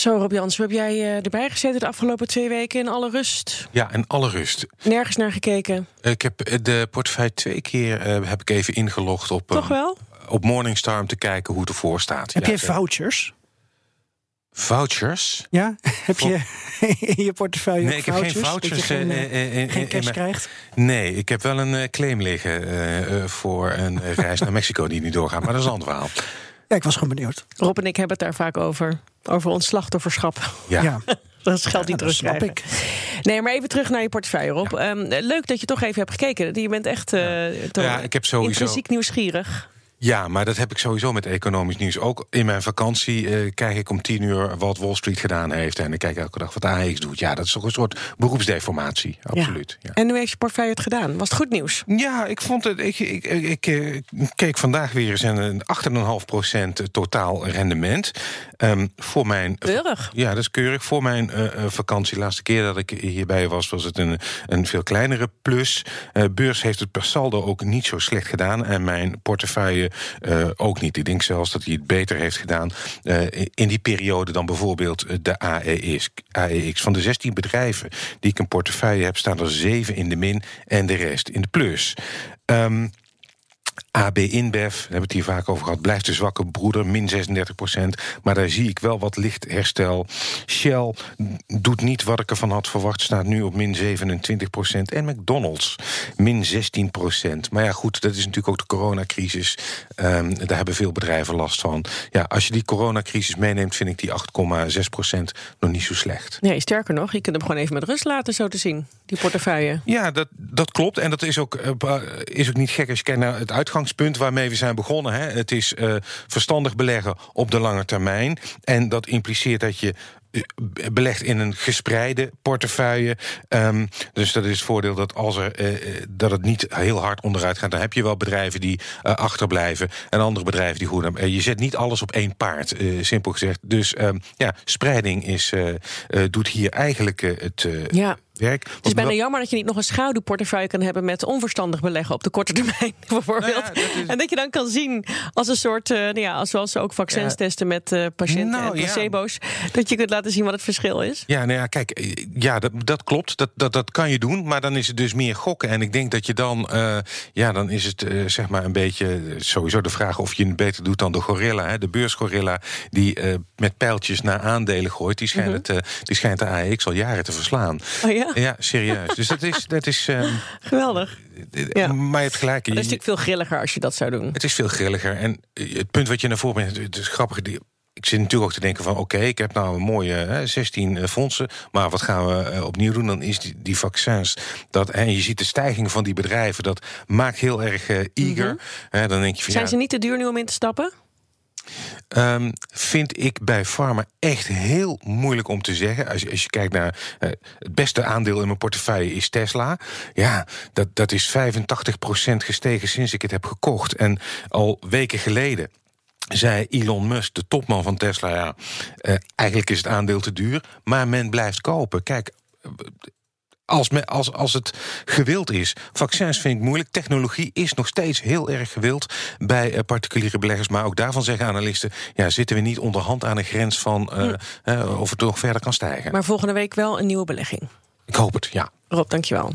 Zo, Rob Jans, heb jij uh, erbij gezeten de afgelopen twee weken in alle rust? Ja, in alle rust. Nergens naar gekeken? Ik heb de portefeuille twee keer uh, heb ik even ingelogd op, Toch wel? op Morningstar om te kijken hoe het ervoor staat. Heb ja, je vouchers? Vouchers? Ja, heb je in je portefeuille Nee, ik heb geen vouchers. Dat je geen, uh, uh, geen cash in krijgt? Nee, ik heb wel een claim liggen voor een reis naar Mexico die niet doorgaat. Maar dat is een ander verhaal. Ja, ik was gewoon benieuwd. Rob en ik hebben het daar vaak over. Over ons slachtofferschap. Ja. ja. Dat is geld niet ja, terugkrijgen. ik. Nee, maar even terug naar je portefeuille, Rob. Ja. Um, leuk dat je toch even hebt gekeken. Je bent echt uh, ja, ik heb sowieso... intrinsiek nieuwsgierig. Ja, maar dat heb ik sowieso met economisch nieuws. Ook in mijn vakantie uh, kijk ik om tien uur wat Wall Street gedaan heeft. En ik kijk elke dag wat AX doet. Ja, dat is toch een soort beroepsdeformatie. Absoluut. Ja. Ja. En hoe heeft je portefeuille het gedaan? Was het goed nieuws? Ja, ik vond het. Ik, ik, ik, ik keek vandaag weer eens een 8,5% totaal rendement. Um, voor mijn. Keurig. Ja, dat is keurig. Voor mijn uh, vakantie, de laatste keer dat ik hierbij was, was het een, een veel kleinere plus. Uh, beurs heeft het per saldo ook niet zo slecht gedaan. En mijn portefeuille uh, ook niet. Ik denk zelfs dat hij het beter heeft gedaan uh, in die periode dan bijvoorbeeld de AEX. AEX. Van de 16 bedrijven die ik een portefeuille heb, staan er 7 in de min en de rest in de plus. Um, AB InBev, daar hebben we het hier vaak over gehad, blijft de zwakke broeder, min 36 procent. Maar daar zie ik wel wat licht herstel. Shell doet niet wat ik ervan had verwacht, staat nu op min 27 procent. En McDonald's, min 16 procent. Maar ja, goed, dat is natuurlijk ook de coronacrisis. Um, daar hebben veel bedrijven last van. Ja, als je die coronacrisis meeneemt, vind ik die 8,6 procent nog niet zo slecht. Nee, sterker nog, je kunt hem gewoon even met rust laten, zo te zien, die portefeuille. Ja, dat, dat klopt. En dat is ook, uh, is ook niet gek als je kijkt naar het uitgangspunt waarmee we zijn begonnen. Hè. Het is uh, verstandig beleggen op de lange termijn. En dat impliceert dat je belegt in een gespreide portefeuille. Um, dus dat is het voordeel dat als er uh, dat het niet heel hard onderuit gaat, dan heb je wel bedrijven die achterblijven en andere bedrijven die goed hebben. je zet niet alles op één paard, simpel gezegd. Dus um, ja, spreiding is, doet hier eigenlijk het. ja. Werk. Het is bijna jammer dat je niet nog een schaduwportefeuille kan hebben met onverstandig beleggen op de korte termijn, bijvoorbeeld. Nou ja, dat is... En dat je dan kan zien als een soort, uh, nou ja, zoals ze ook vaccins ja. testen met uh, patiënten nou, en placebo's, ja. dat je kunt laten zien wat het verschil is. Ja, nou ja, kijk, ja, dat, dat klopt, dat, dat, dat kan je doen, maar dan is het dus meer gokken. En ik denk dat je dan, uh, ja, dan is het zeg maar een beetje sowieso de vraag of je het beter doet dan de gorilla, hè, de beursgorilla, die met pijltjes naar aandelen gooit. Die schijnt, mm -hmm. het, die schijnt de AX al jaren te verslaan. Oh ja? Ja, serieus. Dus dat is. Dat is um, Geweldig. Ja. Maar je hebt gelijk. Het is natuurlijk veel grilliger als je dat zou doen. Het is veel grilliger. En het punt wat je naar voren brengt, het is grappig. Die, ik zit natuurlijk ook te denken van... oké, okay, ik heb nou een mooie hè, 16 fondsen... maar wat gaan we uh, opnieuw doen? Dan is die, die vaccins... Dat, en je ziet de stijging van die bedrijven... dat maakt heel erg uh, eager. Mm -hmm. dan denk je van, Zijn ja, ze niet te duur nu om in te stappen? Um, vind ik bij Pharma echt heel moeilijk om te zeggen. Als je, als je kijkt naar uh, het beste aandeel in mijn portefeuille is Tesla. Ja, dat, dat is 85% gestegen sinds ik het heb gekocht. En al weken geleden zei Elon Musk, de topman van Tesla, ja, uh, eigenlijk is het aandeel te duur, maar men blijft kopen. Kijk, als, me, als, als het gewild is. Vaccins vind ik moeilijk. Technologie is nog steeds heel erg gewild bij uh, particuliere beleggers. Maar ook daarvan zeggen analisten... ja, zitten we niet onderhand aan een grens van uh, uh, of het nog verder kan stijgen. Maar volgende week wel een nieuwe belegging. Ik hoop het, ja. Rob, dankjewel.